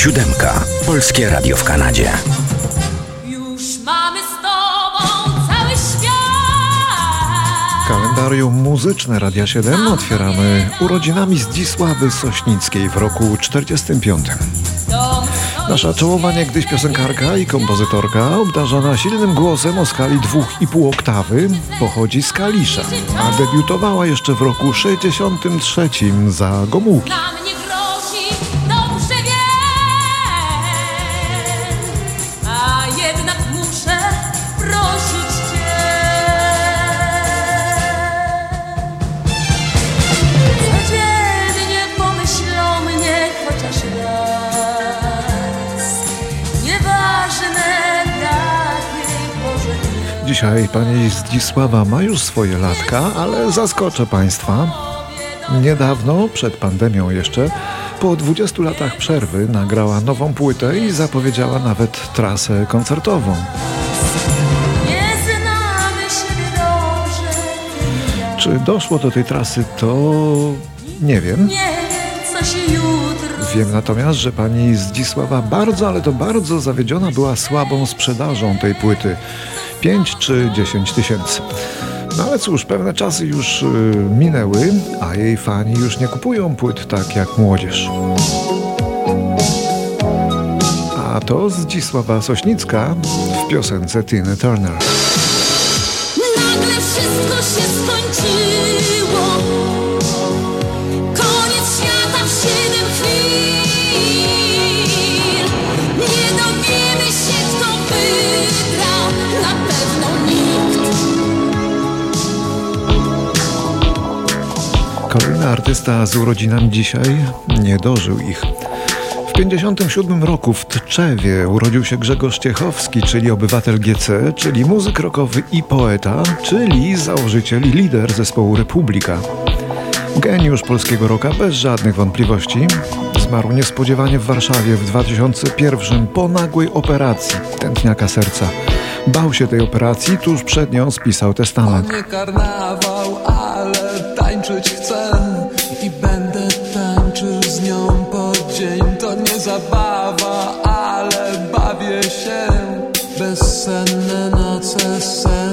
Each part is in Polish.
Siódemka. Polskie Radio w Kanadzie. Już mamy z tobą cały świat. Kalendarium muzyczne Radia 7 otwieramy urodzinami Zdzisławy Sośnickiej w roku 45. Dom Nasza czołowa niegdyś piosenkarka i kompozytorka, obdarzona silnym głosem o skali 2,5 oktawy, pochodzi z Kalisza, a debiutowała jeszcze w roku 63 za Gomułki. Dzisiaj pani Zdzisława ma już swoje latka, ale zaskoczę państwa. Niedawno, przed pandemią jeszcze, po 20 latach przerwy nagrała nową płytę i zapowiedziała nawet trasę koncertową. Czy doszło do tej trasy, to nie wiem. Wiem natomiast, że pani Zdzisława bardzo, ale to bardzo zawiedziona była słabą sprzedażą tej płyty. 5 czy 10 tysięcy. No ale cóż, pewne czasy już y, minęły, a jej fani już nie kupują płyt tak jak młodzież. A to Zdzisława Sośnicka w piosence Tina Turner. Kolejny artysta z urodzinami dzisiaj nie dożył ich. W 57 roku w Tczewie urodził się Grzegorz Ciechowski, czyli obywatel GC, czyli muzyk rockowy i poeta, czyli założyciel i lider zespołu Republika. Geniusz polskiego rocka bez żadnych wątpliwości. Zmarł niespodziewanie w Warszawie w 2001 po nagłej operacji tętniaka serca. Bał się tej operacji, tuż przed nią spisał testament. Tańczyć chcę i będę tańczył z nią po dzień. To nie zabawa, ale bawię się. Bezsenne noce, senne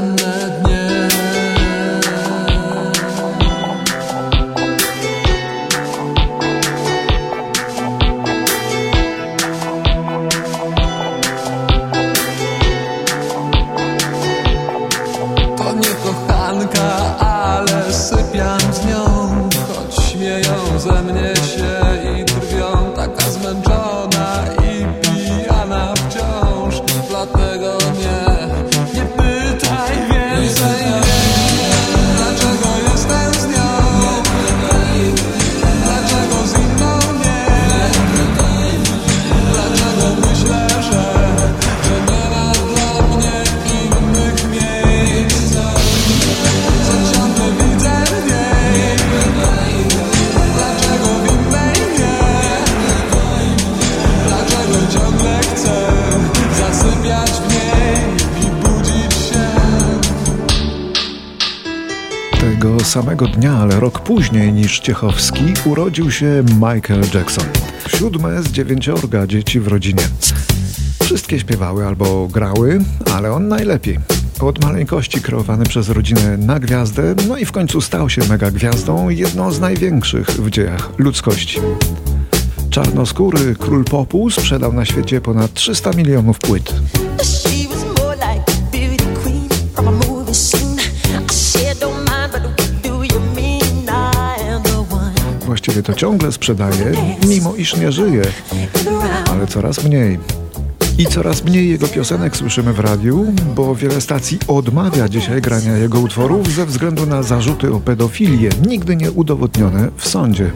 samego dnia, ale rok później niż Ciechowski, urodził się Michael Jackson. Siódme z dziewięciorga dzieci w rodzinie. Wszystkie śpiewały albo grały, ale on najlepiej. Od maleńkości kreowany przez rodzinę na gwiazdę, no i w końcu stał się mega gwiazdą, jedną z największych w dziejach ludzkości. Czarnoskóry król popu sprzedał na świecie ponad 300 milionów płyt. Właściwie to ciągle sprzedaje, mimo iż nie żyje, ale coraz mniej. I coraz mniej jego piosenek słyszymy w radiu, bo wiele stacji odmawia dzisiaj grania jego utworów ze względu na zarzuty o pedofilię, nigdy nie udowodnione w sądzie.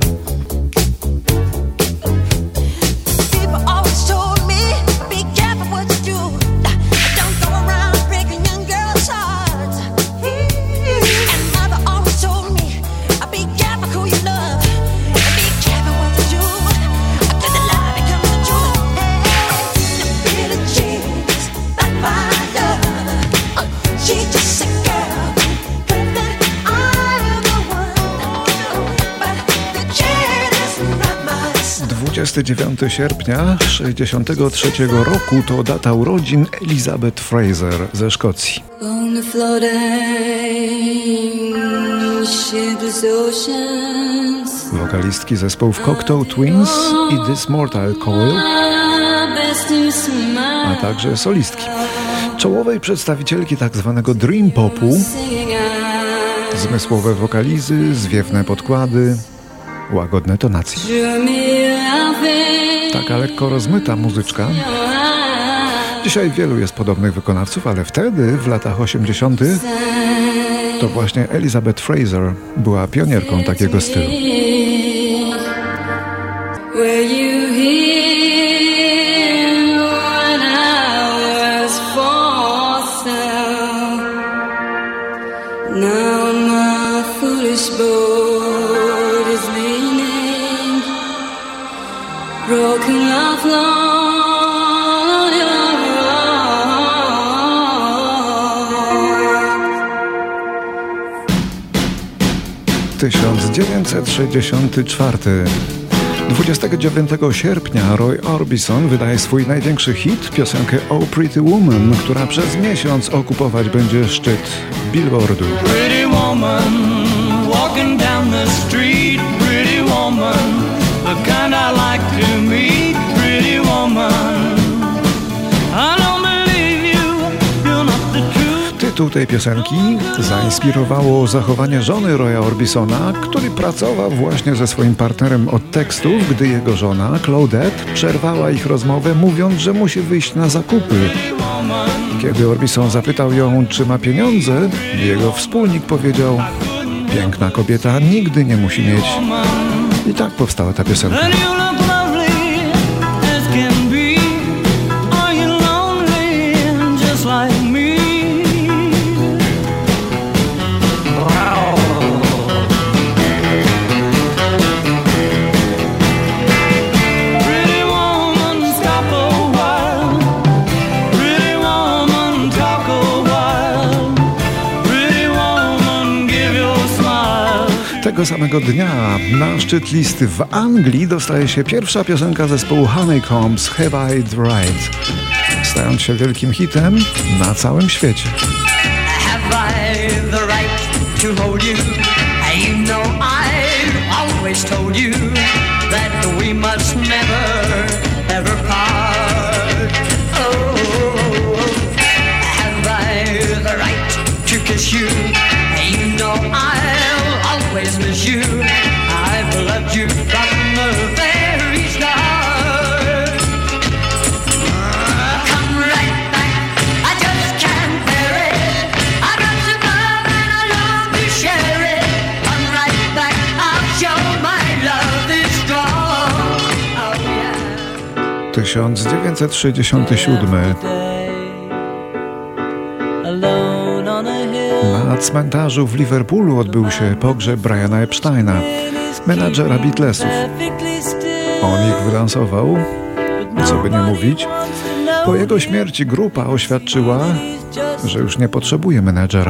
29 sierpnia 63 roku to data urodzin Elizabeth Fraser ze Szkocji. Wokalistki zespołów Cocteau Twins i This Mortal Coil, a także solistki. Czołowej przedstawicielki tak zwanego dream popu, zmysłowe wokalizy, zwiewne podkłady, łagodne tonacje. Taka lekko rozmyta muzyczka. Dzisiaj wielu jest podobnych wykonawców, ale wtedy, w latach 80., to właśnie Elizabeth Fraser była pionierką takiego stylu. 1964. 29 sierpnia Roy Orbison wydaje swój największy hit, piosenkę Oh Pretty Woman, która przez miesiąc okupować będzie szczyt Billboardu. Pretty woman walking down the street, pretty woman, the kind I like to meet, Tytuł tej piosenki zainspirowało zachowanie żony Roya Orbisona, który pracował właśnie ze swoim partnerem od tekstów, gdy jego żona, Claudette, przerwała ich rozmowę, mówiąc, że musi wyjść na zakupy. Kiedy Orbison zapytał ją, czy ma pieniądze, jego wspólnik powiedział: Piękna kobieta nigdy nie musi mieć. I tak powstała ta piosenka. Tego samego dnia na szczyt listy w Anglii dostaje się pierwsza piosenka zespołu Honeycombs Have I Right, stając się wielkim hitem na całym świecie. Have 1967 Alone on a hill. na cmentarzu w Liverpoolu odbył się pogrzeb Briana Epsteina, menadżera Beatlesów. On ich wylansował, co by nie mówić. Po jego śmierci grupa oświadczyła, że już nie potrzebuje never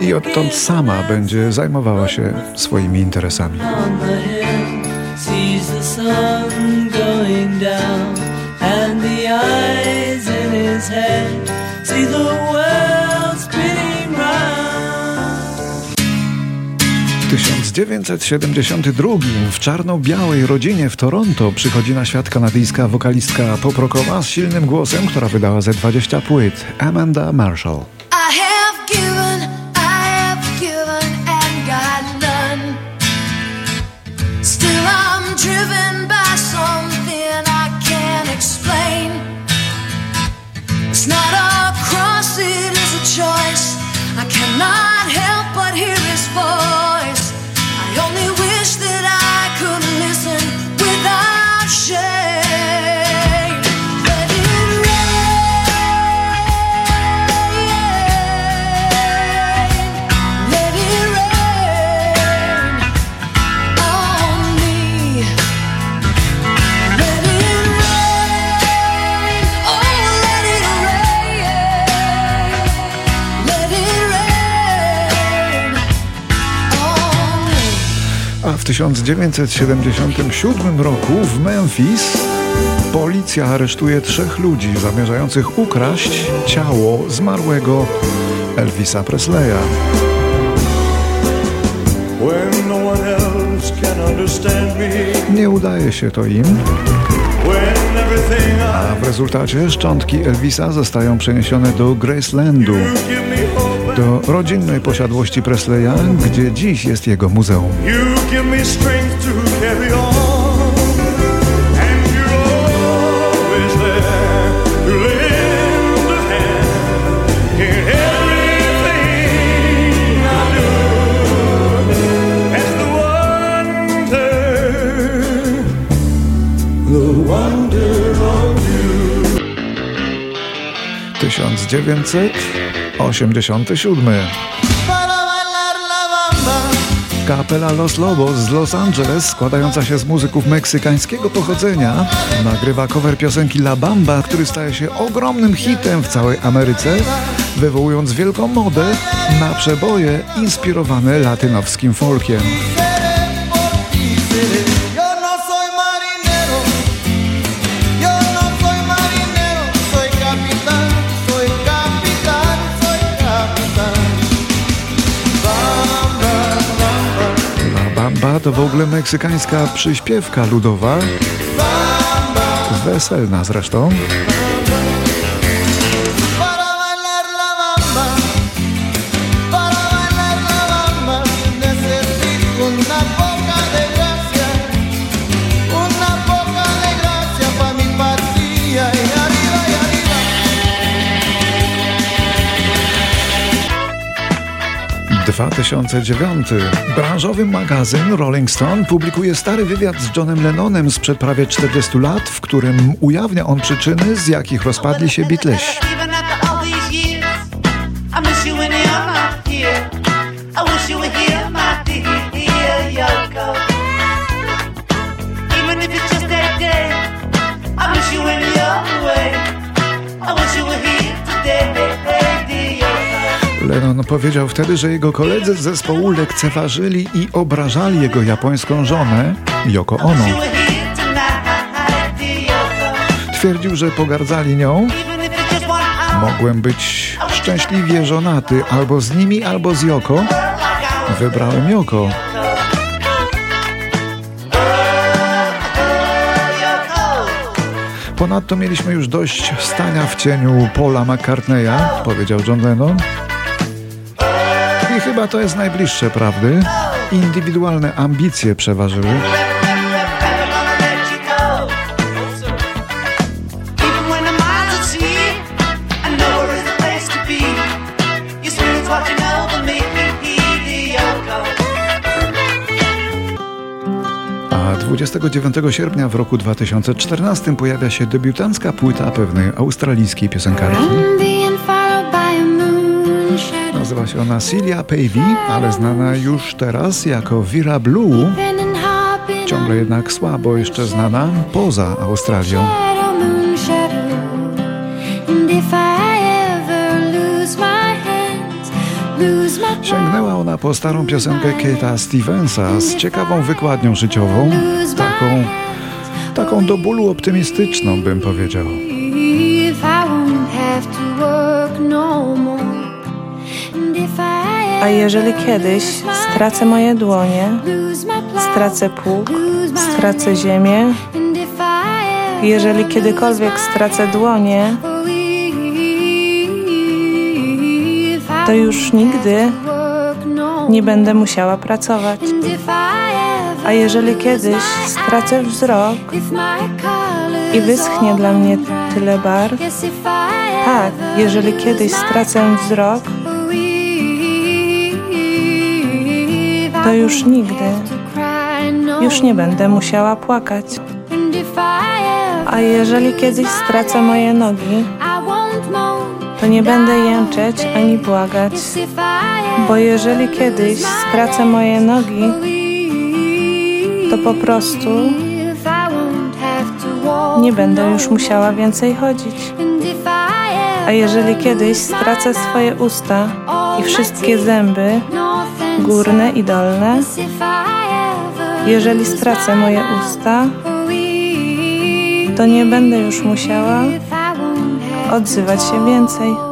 i odtąd sama będzie zajmowała się swoimi interesami. Down and the eyes in his head see the world spinning round 1972 w czarno-białej rodzinie w Toronto przychodzi na świat kanadyjska wokalistka poprokowa z silnym głosem, która wydała ze 20 płyt, Amanda Marshall. W 1977 roku w Memphis policja aresztuje trzech ludzi zamierzających ukraść ciało zmarłego Elvisa Presleya. No Nie udaje się to im, a w rezultacie szczątki Elvisa zostają przeniesione do Gracelandu, do rodzinnej posiadłości Presleya, gdzie dziś jest jego muzeum. the wonder, of you. 1987 Kapela Los Lobos z Los Angeles, składająca się z muzyków meksykańskiego pochodzenia, nagrywa cover piosenki La Bamba, który staje się ogromnym hitem w całej Ameryce, wywołując wielką modę na przeboje inspirowane latynowskim folkiem. Bamba to w ogóle meksykańska przyśpiewka ludowa, weselna zresztą. 2009. Branżowy magazyn Rolling Stone publikuje stary wywiad z Johnem Lennonem sprzed prawie 40 lat, w którym ujawnia on przyczyny, z jakich rozpadli się Beatlesi. Lennon powiedział wtedy, że jego koledzy z zespołu lekceważyli i obrażali jego japońską żonę, Yoko Ono. Twierdził, że pogardzali nią. Mogłem być szczęśliwie żonaty albo z nimi, albo z Yoko. Wybrałem. Yoko. Ponadto mieliśmy już dość stania w cieniu Paula McCartneya, powiedział John Lennon. I chyba to jest najbliższe prawdy. Indywidualne ambicje przeważyły. A 29 sierpnia w roku 2014 pojawia się debiutancka płyta pewnej australijskiej piosenkarki. Się ona Celia Pavey, ale znana już teraz jako Vera Blue. Ciągle jednak słabo jeszcze znana poza Australią. Sięgnęła ona po starą piosenkę Kate'a Stevensa z ciekawą wykładnią życiową, taką, taką do bólu optymistyczną bym powiedział. A jeżeli kiedyś stracę moje dłonie, stracę pług, stracę ziemię, jeżeli kiedykolwiek stracę dłonie, to już nigdy nie będę musiała pracować. A jeżeli kiedyś stracę wzrok i wyschnie dla mnie tyle barw, tak, jeżeli kiedyś stracę wzrok, to już nigdy, już nie będę musiała płakać. A jeżeli kiedyś stracę moje nogi, to nie będę jęczeć ani błagać, bo jeżeli kiedyś stracę moje nogi, to po prostu nie będę już musiała więcej chodzić. A jeżeli kiedyś stracę swoje usta i wszystkie zęby, górne i dolne, Jeżeli stracę moje usta, to nie będę już musiała odzywać się więcej.